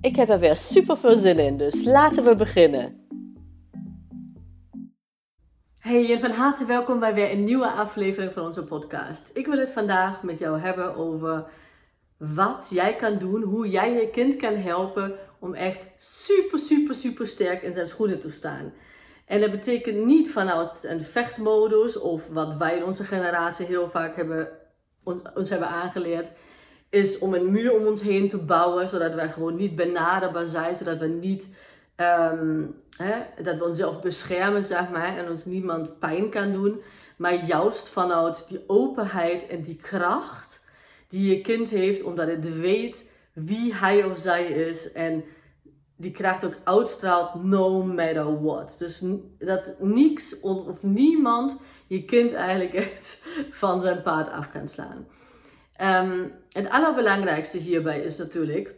Ik heb er weer super veel zin in, dus laten we beginnen. Hey en van harte welkom bij weer een nieuwe aflevering van onze podcast. Ik wil het vandaag met jou hebben over wat jij kan doen, hoe jij je kind kan helpen om echt super, super, super sterk in zijn schoenen te staan. En dat betekent niet vanuit een vechtmodus of wat wij in onze generatie heel vaak hebben, ons hebben aangeleerd, is om een muur om ons heen te bouwen, zodat wij gewoon niet benaderbaar zijn, zodat we niet, ehm, dat we onszelf beschermen, zeg maar, en ons niemand pijn kan doen. Maar juist vanuit die openheid en die kracht die je kind heeft, omdat het weet wie hij of zij is en die kracht ook uitstraalt no matter what. Dus dat niks of niemand je kind eigenlijk echt van zijn paard af kan slaan. Um, het allerbelangrijkste hierbij is natuurlijk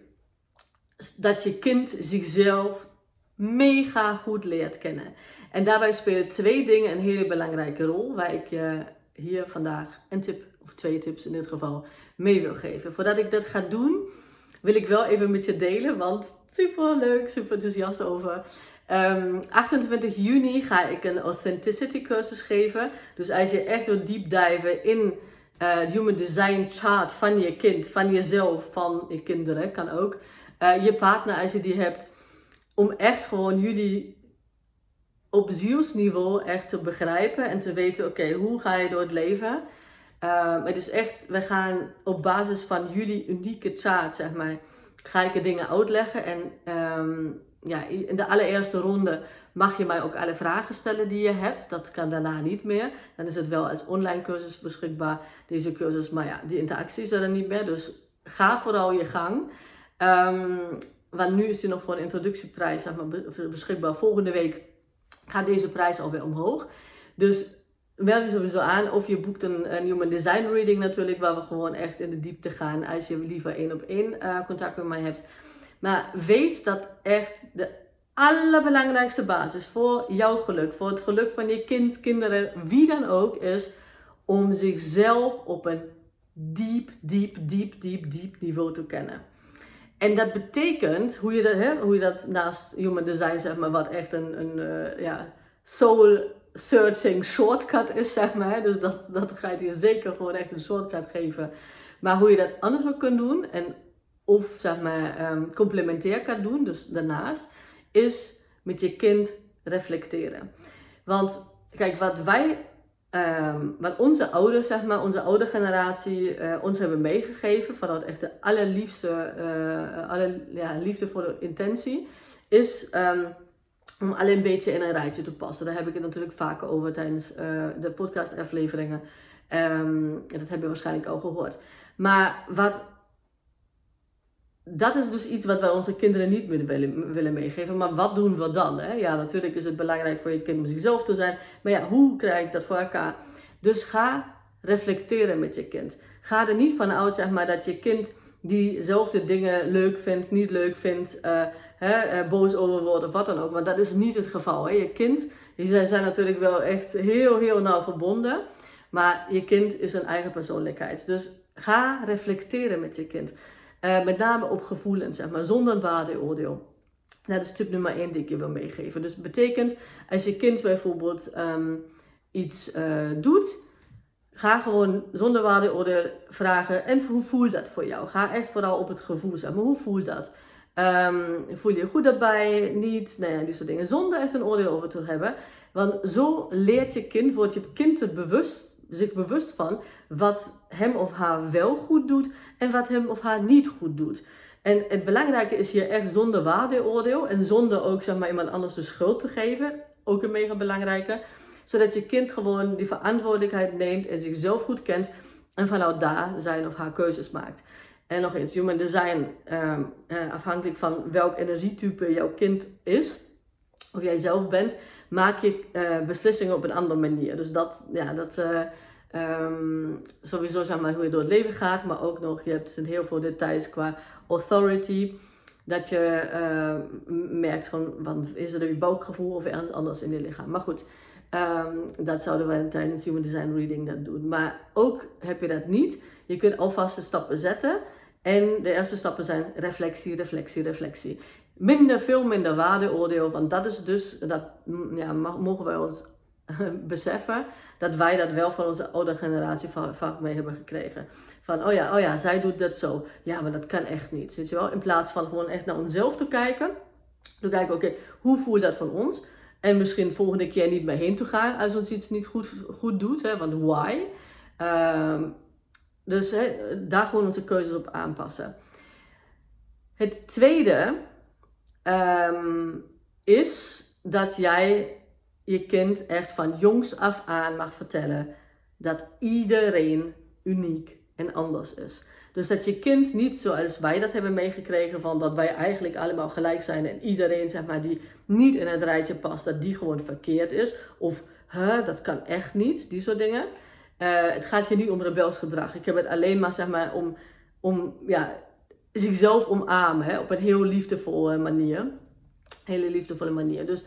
dat je kind zichzelf mega goed leert kennen. En daarbij spelen twee dingen een hele belangrijke rol, waar ik je hier vandaag een tip, of twee tips in dit geval, mee wil geven. Voordat ik dat ga doen, wil ik wel even met je delen, want super leuk, super enthousiast over. 28 ehm, juni ga ik een authenticity cursus geven. Dus als je echt wil diven in uh, human design chart van je kind, van jezelf, van je kinderen, kan ook. Uh, je partner als je die hebt. Om echt gewoon jullie op zielsniveau echt te begrijpen en te weten, oké, hoe ga je door het leven? Uh, het is echt, we gaan op basis van jullie unieke chart, zeg maar, ga ik er dingen uitleggen. En um, ja, in de allereerste ronde mag je mij ook alle vragen stellen die je hebt. Dat kan daarna niet meer. Dan is het wel als online cursus beschikbaar, deze cursus. Maar ja, die interactie is er niet meer. Dus ga vooral je gang. Um, want nu is die nog voor een introductieprijs beschikbaar. Volgende week gaat deze prijs alweer omhoog. Dus meld je sowieso aan. Of je boekt een, een Human Design Reading natuurlijk. Waar we gewoon echt in de diepte gaan. Als je liever één op één uh, contact met mij hebt. Maar weet dat echt de allerbelangrijkste basis voor jouw geluk, voor het geluk van je kind, kinderen, wie dan ook, is om zichzelf op een diep, diep, diep, diep, diep niveau te kennen. En dat betekent, hoe je dat, hè, hoe je dat naast human design, zeg maar, wat echt een, een uh, ja, soul searching shortcut is, zeg maar. Dus dat, dat gaat je zeker gewoon echt een shortcut geven. Maar hoe je dat anders ook kunt doen en of zeg maar um, complementair kan doen, dus daarnaast, is met je kind reflecteren. Want kijk, wat wij, um, wat onze ouders, zeg maar, onze oude generatie uh, ons hebben meegegeven, vanuit echt de allerliefste, uh, alle, ja, liefdevolle intentie, is um, om alleen een beetje in een rijtje te passen. Daar heb ik het natuurlijk vaker over tijdens de podcast-afleveringen. Um, dat heb je waarschijnlijk al gehoord. Maar wat dat is dus iets wat wij onze kinderen niet meer willen, willen meegeven. Maar wat doen we dan? Hè? Ja, natuurlijk is het belangrijk voor je kind om zichzelf te zijn. Maar ja, hoe krijg ik dat voor elkaar? Dus ga reflecteren met je kind. Ga er niet van uit, zeg maar, dat je kind diezelfde dingen leuk vindt, niet leuk vindt, uh, hè, uh, boos over wordt of wat dan ook. Want dat is niet het geval. Hè? Je kind, die zijn natuurlijk wel echt heel, heel nauw verbonden. Maar je kind is een eigen persoonlijkheid. Dus ga reflecteren met je kind. Uh, met name op gevoelens, zeg maar, zonder waardeoordeel. Dat is tip nummer één die ik je wil meegeven. Dus betekent, als je kind bijvoorbeeld um, iets uh, doet, ga gewoon zonder waardeoordeel vragen. En hoe voelt dat voor jou? Ga echt vooral op het gevoel, zeg maar, hoe voelt dat? Um, voel je je goed daarbij? Niet? Nou die soort dingen. Zonder echt een oordeel over te hebben. Want zo leert je kind, wordt je kind er bewust zich bewust van wat hem of haar wel goed doet en wat hem of haar niet goed doet. En het belangrijke is hier echt zonder waardeoordeel en zonder ook zeg maar, iemand anders de schuld te geven. Ook een mega belangrijke. Zodat je kind gewoon die verantwoordelijkheid neemt en zichzelf goed kent en vanuit daar zijn of haar keuzes maakt. En nog eens, human design, ehm, eh, afhankelijk van welk energietype jouw kind is, of jij zelf bent, maak je uh, beslissingen op een andere manier. Dus dat, ja, dat uh, sowieso zeg maar hoe je door het leven gaat, maar ook nog, je hebt heel veel details qua authority. Dat je merkt van, van, is het een buikgevoel of ergens anders in je lichaam. Maar goed, um, dat zouden we tijdens Human Design Reading dat doen. Maar ook heb je dat niet, je kunt alvast de stappen zetten. En de eerste stappen zijn reflectie, reflectie, reflectie. Minder, veel minder waardeoordeel. Want dat is dus, dat ja, mogen wij ons beseffen, dat wij dat wel van onze oude generatie vaak mee hebben gekregen. Van, oh ja, oh ja, zij doet dat zo. Ja, maar dat kan echt niet. Weet je wel? In plaats van gewoon echt naar onszelf te kijken. Te kijken, oké, hoe voelt dat van ons? En misschien volgende keer niet meer heen te gaan als ons iets niet goed, goed doet. Hè? Want why? Um, dus daar gewoon onze keuzes op aanpassen. Het tweede um, is dat jij je kind echt van jongs af aan mag vertellen dat iedereen uniek en anders is. Dus dat je kind niet zoals wij dat hebben meegekregen van dat wij eigenlijk allemaal gelijk zijn en iedereen zeg maar die niet in het rijtje past, dat die gewoon verkeerd is. Of huh, dat kan echt niet, die soort dingen. Uh, het gaat hier niet om rebels gedrag. Ik heb het alleen maar zeg maar om, om ja, zichzelf omarmen hè, op een heel liefdevolle manier. Hele liefdevolle manier. Dus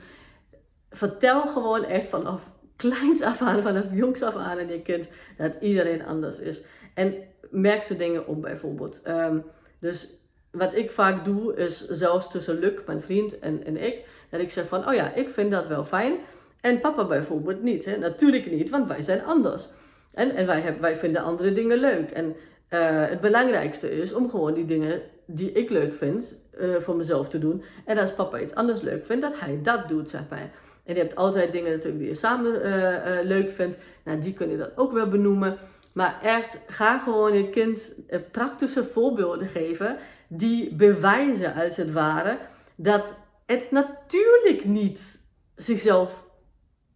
vertel gewoon echt vanaf kleins af aan, vanaf jongs af aan aan je kind dat iedereen anders is. En merk ze dingen op bijvoorbeeld. Um, dus wat ik vaak doe is zelfs tussen Luc, mijn vriend en, en ik, dat ik zeg van, oh ja, ik vind dat wel fijn. En papa bijvoorbeeld niet. Hè? Natuurlijk niet, want wij zijn anders. En, en wij, hebben, wij vinden andere dingen leuk. En uh, het belangrijkste is om gewoon die dingen die ik leuk vind, uh, voor mezelf te doen. En als papa iets anders leuk vindt, dat hij dat doet, zeg maar. En je hebt altijd dingen natuurlijk die je samen uh, leuk vindt. Nou, die kun je dan ook wel benoemen. Maar echt, ga gewoon je kind praktische voorbeelden geven die bewijzen als het ware dat het natuurlijk niet zichzelf,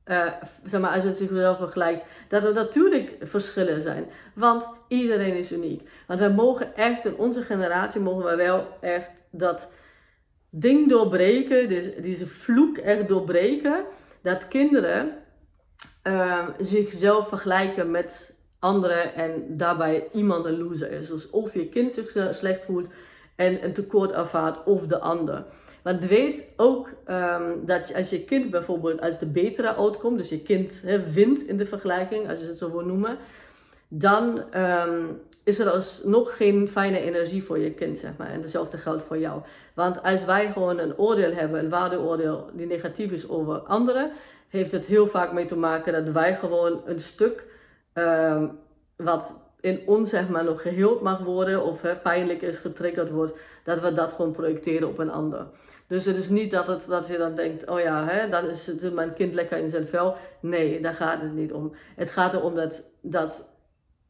uh, zeg maar, als het zichzelf vergelijkt, dat er natuurlijk verschillen zijn. Want iedereen is uniek. Want wij mogen echt, in onze generatie mogen wij wel echt dat ding doorbreken, deze, deze vloek echt doorbreken, dat kinderen uh, zichzelf vergelijken met anderen en daarbij iemand een loser is. Dus of je kind zich slecht voelt en een tekort ervaart of de ander. Want weet ook um, dat als je kind bijvoorbeeld als de betere outcome, dus je kind he, wint in de vergelijking, als je het zo wil noemen, dan um, is er alsnog geen fijne energie voor je kind, zeg maar. En hetzelfde geldt voor jou. Want als wij gewoon een oordeel hebben, een waardeoordeel die negatief is over anderen, heeft het heel vaak mee te maken dat wij gewoon een stuk um, wat in ons zeg maar nog geheeld mag worden of pijnlijk is getriggerd wordt, dat we dat gewoon projecteren op een ander. Dus het is niet dat, het, dat je dan denkt, oh ja, hè, dan is mijn kind lekker in zijn vel. Nee, daar gaat het niet om. Het gaat erom dat, dat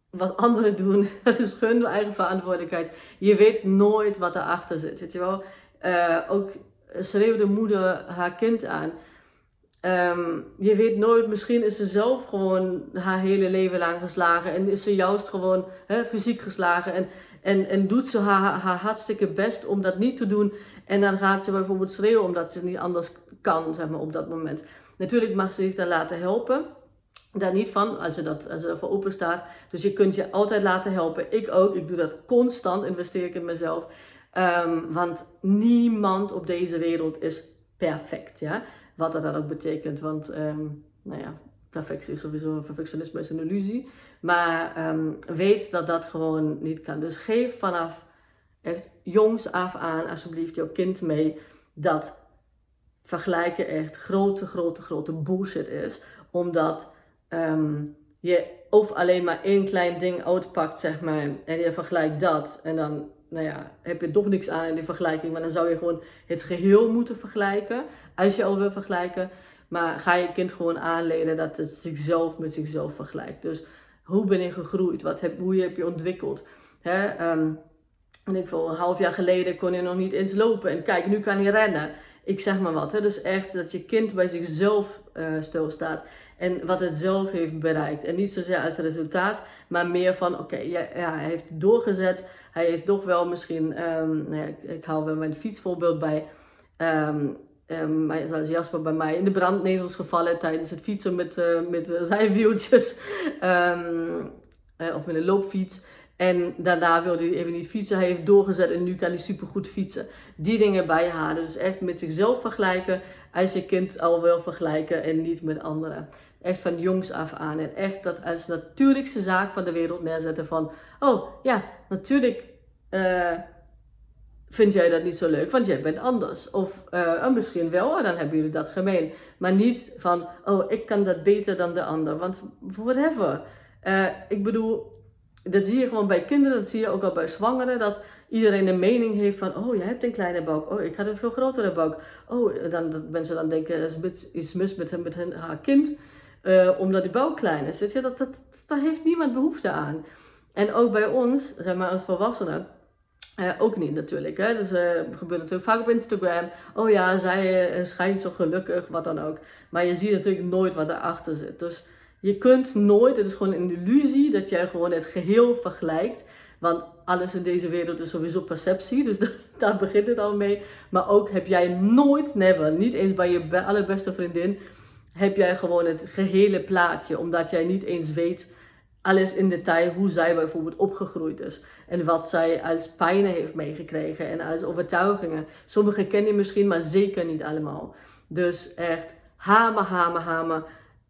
wat anderen doen, dat is hun eigen verantwoordelijkheid. Je weet nooit wat erachter zit, weet je wel. Uh, ook schreeuwde moeder haar kind aan. Um, je weet nooit, misschien is ze zelf gewoon haar hele leven lang geslagen en is ze juist gewoon fysiek geslagen en, en, en doet ze haar, haar hartstikke best om dat niet te doen en dan gaat ze bijvoorbeeld schreeuwen omdat ze niet anders kan zeg maar, op dat moment. Natuurlijk mag ze zich dan laten helpen, daar niet van als ze, dat, als ze ervoor open staat. Dus je kunt je altijd laten helpen. Ik ook, ik doe dat constant, investeer ik in mezelf. Um, want niemand op deze wereld is perfect. Ja? Wat dat dan ook betekent. Want, um, nou ja, perfectie is sowieso, perfectionisme is een illusie. Maar um, weet dat dat gewoon niet kan. Dus geef vanaf echt jongs af aan alsjeblieft jouw kind mee dat vergelijken echt grote, grote, grote bullshit is. Omdat um, je of alleen maar één klein ding uitpakt, zeg maar, en je vergelijkt dat. En dan nou ja, heb je toch niks aan in die vergelijking. Maar dan zou je gewoon het geheel moeten vergelijken. Als je al wil vergelijken. Maar ga je kind gewoon aanleren dat het zichzelf met zichzelf vergelijkt. Dus hoe ben je gegroeid? Wat heb, hoe heb je ontwikkeld? Hè? Um, en ik voel, een half jaar geleden kon je nog niet eens lopen. En kijk, nu kan hij rennen. Ik zeg maar wat. Hè? Dus echt dat je kind bij zichzelf uh, stilstaat. En wat het zelf heeft bereikt. En niet zozeer als resultaat, maar meer van oké, ja, hij heeft doorgezet. Hij heeft toch wel misschien, um, nou ja, ik, haal wel mijn fietsvoorbeeld bij. Um, um, zoals Jasper bij mij in de brandnetels gevallen tijdens het fietsen met, uh, met zijn wieltjes. uh, of met een loopfiets. En daarna wilde hij even niet fietsen. Hij heeft doorgezet en nu kan hij supergoed fietsen. Die dingen bijhalen. Dus echt met zichzelf vergelijken. Als je kind al wil vergelijken en niet met anderen. Echt van jongs af aan. En echt dat als natuurlijkste zaak van de wereld neerzetten van... Oh ja, natuurlijk uh, vind jij dat niet zo leuk, want jij bent anders. Of uh, misschien wel, en dan hebben jullie dat gemeen. Maar niet van, oh ik kan dat beter dan de ander. Want whatever. Uh, ik bedoel, dat zie je gewoon bij kinderen, dat zie je ook al bij zwangeren, dat iedereen een mening heeft van, oh, jij hebt een kleine buik, oh, ik had een veel grotere buik. Oh, dan, dat mensen dan denken, er is iets mis met, hem, met hen, haar kind, uh, omdat die buik klein is. Dat, dat, dat, daar heeft niemand behoefte aan. En ook bij ons, zeg maar als volwassenen, uh, ook niet natuurlijk. Hè? Dus uh, gebeurt natuurlijk vaak op Instagram. Oh ja, zij schijnt zo gelukkig, wat dan ook. Maar je ziet natuurlijk nooit wat erachter zit. Dus je kunt nooit, het is gewoon een illusie dat jij gewoon het geheel vergelijkt. Want alles in deze wereld is sowieso perceptie, dus daar begint het al mee. Maar ook heb jij nooit, never, niet eens bij je allerbeste vriendin, heb jij gewoon het gehele plaatje. Omdat jij niet eens weet alles in detail hoe zij bijvoorbeeld opgegroeid is. En wat zij als pijnen heeft meegekregen en als overtuigingen. Sommige ken je misschien, maar zeker niet allemaal. Dus echt hamer, hamer, hamer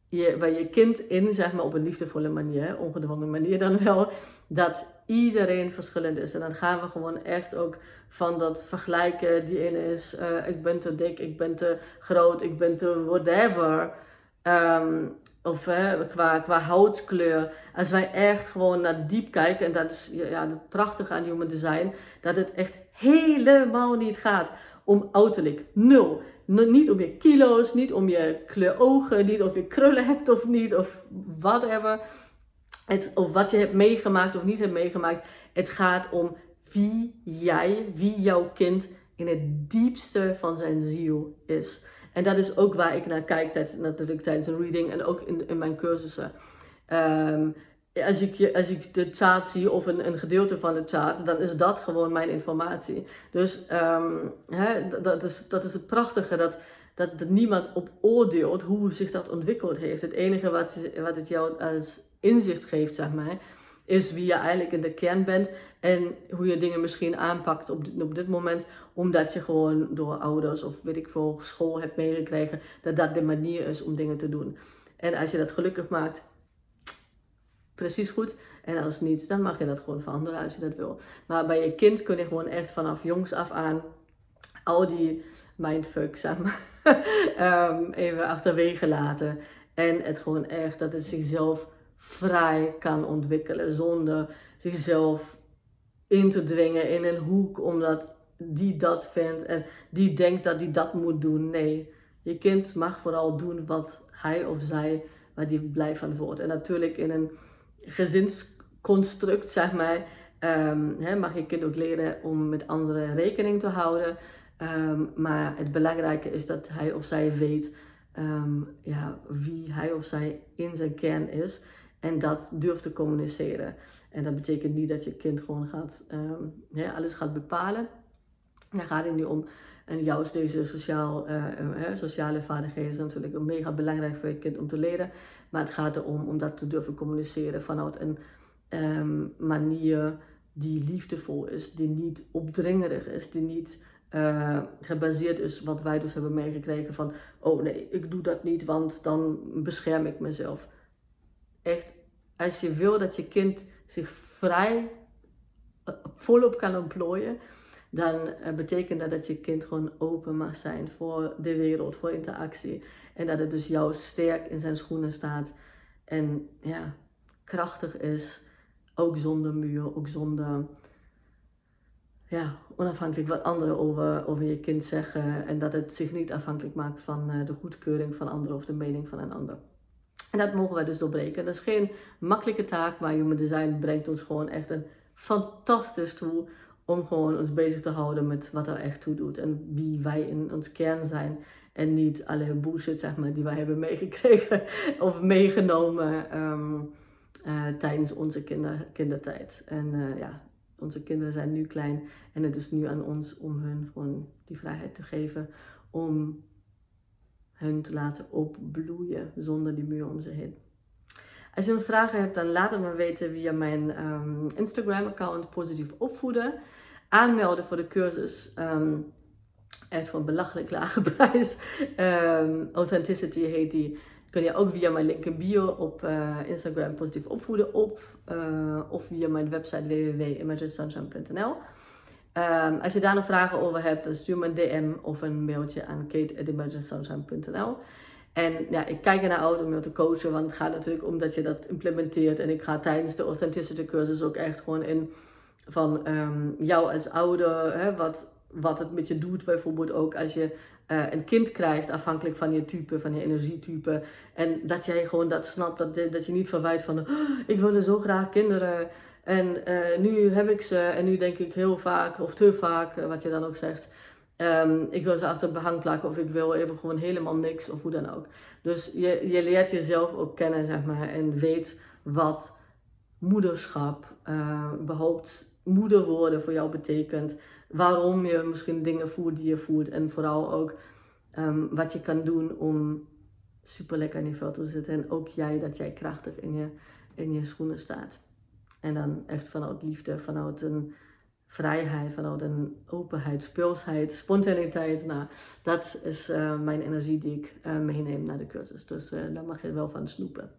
je, bij je kind in, zeg maar op een liefdevolle manier, ongedwongen manier dan wel, dat iedereen verschillend is. En dan gaan we gewoon echt ook van dat vergelijken die in is, uh, ik ben te dik, ik ben te groot, ik ben te whatever. Um, of uh, qua, qua houtskleur. Als wij echt gewoon naar diep kijken, en dat is ja, het prachtige aan human design, dat het echt helemaal niet gaat om uiterlijk. Nul. Niet om je kilo's, niet om je kleur ogen, niet of je krullen hebt of niet, of whatever. Het, of wat je hebt meegemaakt of niet hebt meegemaakt. Het gaat om wie jij, wie jouw kind in het diepste van zijn ziel is. En dat is ook waar ik naar kijk tijdens, natuurlijk tijdens een reading en ook in, in mijn cursussen. Um, als ik, als ik de chart zie of een, een gedeelte van de chart, dan is dat gewoon mijn informatie. Dus um, hè, dat, is, dat is het prachtige, dat, dat, dat niemand op oordeelt hoe zich dat ontwikkeld heeft. Het enige wat, wat het jou als inzicht geeft, zeg maar, is wie je eigenlijk in de kern bent en hoe je dingen misschien aanpakt op dit, op dit moment, omdat je gewoon door ouders of weet ik veel school hebt meegekregen dat dat de manier is om dingen te doen. En als je dat gelukkig maakt, precies goed. En als niet, dan mag je dat gewoon veranderen als je dat wil. Maar bij je kind kun je gewoon echt vanaf jongs af aan al die mindfuck, zeg maar, um, even achterwege laten. En het gewoon echt dat het zichzelf vrij kan ontwikkelen zonder zichzelf in te dwingen in een hoek omdat die dat vindt en die denkt dat die dat moet doen. Nee, je kind mag vooral doen wat hij of zij, waar die blij van wordt. En natuurlijk in een gezinsconstruct, zeg maar, hè, mag je kind ook leren om met anderen rekening te houden. Um, maar het belangrijke is dat hij of zij weet um, ja, wie hij of zij in zijn kern is. En dat durft te communiceren. En dat betekent niet dat je kind gewoon gaat, ja, alles gaat bepalen. Daar gaat het niet om. En juist deze sociaal, uh, uh, sociale vaardigheden natuurlijk mega belangrijk voor je kind om te leren. Maar het gaat erom om dat te durven communiceren vanuit een um, manier die liefdevol is, die niet opdringerig is, die niet uh, gebaseerd is wat wij dus hebben meegekregen van, oh nee, ik doe dat niet, want dan bescherm ik mezelf. Echt, als je wil dat je kind zich vrij volop kan ontplooien, dan uh, betekent dat dat je kind gewoon open mag zijn voor de wereld, voor interactie. En dat het dus juist sterk in zijn schoenen staat en ja, krachtig is, ook zonder muur, ook zonder ja, onafhankelijk wat anderen over, over je kind zeggen en dat het zich niet afhankelijk maakt van uh, de goedkeuring van anderen of de mening van een ander. En dat mogen wij dus doorbreken. Dat is geen makkelijke taak, maar Human Design brengt ons gewoon echt een fantastisch tool om gewoon ons bezig te houden met wat er echt toe doet en wie wij in ons kern zijn. En niet alle bullshit, zeg maar, die wij hebben meegekregen of meegenomen ehm, eh, tijdens onze kinder, kindertijd. En uh, ja, onze kinderen zijn nu klein en het is nu aan ons om hun gewoon die vrijheid te geven om hun te laten opbloeien zonder die muur om ze heen. Als je nog vragen hebt, dan laat het me weten via mijn um, Instagram-account Positief Opvoeden. Aanmelden voor de cursus. Um, echt voor een belachelijk lage prijs. Um, Authenticity heet die. Kun je ook via mijn link in bio op uh, Instagram Positief Opvoeden op. Uh, of via mijn website www.imagesunshine.nl. Um, als je daar nog vragen over hebt, dan stuur me een DM of een mailtje aan kate.imagesunshine.nl. En ja, ik kijk er naar uit om je te coachen, want het gaat natuurlijk om dat je dat implementeert. En ik ga tijdens de Authenticity cursus ook echt gewoon in van um, jou als ouder, hè, wat, wat het met je doet. Bijvoorbeeld ook als je uh, een kind krijgt, afhankelijk van je type, van je energietype. En dat jij gewoon dat snapt, dat, dat je niet verwijt van, oh, ik wilde zo graag kinderen. En uh, nu heb ik ze en nu denk ik heel vaak, of te vaak, uh, wat je dan ook zegt. Um, ik wil ze achter behang plakken of ik wil even gewoon helemaal niks of hoe dan ook. Dus je, je leert jezelf ook kennen, zeg maar, en weet wat moederschap, uh, überhaupt moeder worden voor jou betekent. Waarom je misschien dingen voelt die je voelt. En vooral ook um, wat je kan doen om super lekker in je vel te zitten. En ook jij, dat jij krachtig in je, in je schoenen staat. En dan echt vanuit liefde, vanuit een vrijheid, vanuit een openheid, speelsheid, spontaniteit. Nou, dat is uh, mijn energie die ik uh, meeneem naar de cursus. Dus uh, daar mag je wel van snoepen.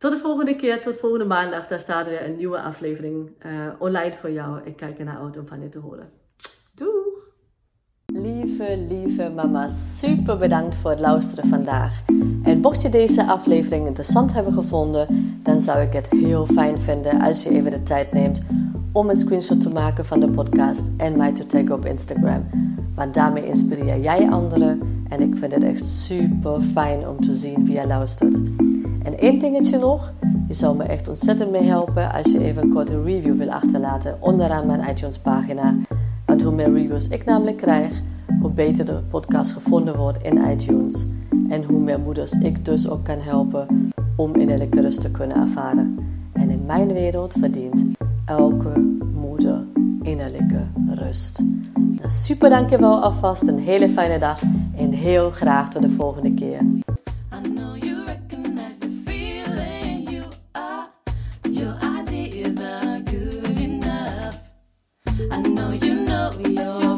Tot de volgende keer, tot volgende maandag. Daar staat weer een nieuwe aflevering online voor jou. Ik kijk er naar uit om van je te horen. Doeg! Lieve, lieve mama, super bedankt voor het luisteren vandaag. En mocht je deze aflevering interessant hebben gevonden, dan zou ik het heel fijn vinden als je even de tijd neemt om een screenshot te maken van de podcast en mij te taggen op Instagram. Want daarmee inspireer jij anderen en ik vind het echt super fijn om te zien wie je luistert. En één dingetje nog, je zou me echt ontzettend mee helpen als je even een korte review wil achterlaten onderaan mijn iTunes pagina. Want hoe meer reviews ik namelijk krijg, hoe beter de podcast gevonden wordt in iTunes. En hoe meer moeders ik dus ook kan helpen om innerlijke rust te kunnen ervaren. En in mijn wereld verdient elke moeder innerlijke rust. Nou, super dankjewel alvast, een hele fijne dag en heel graag tot de volgende keer. Chúc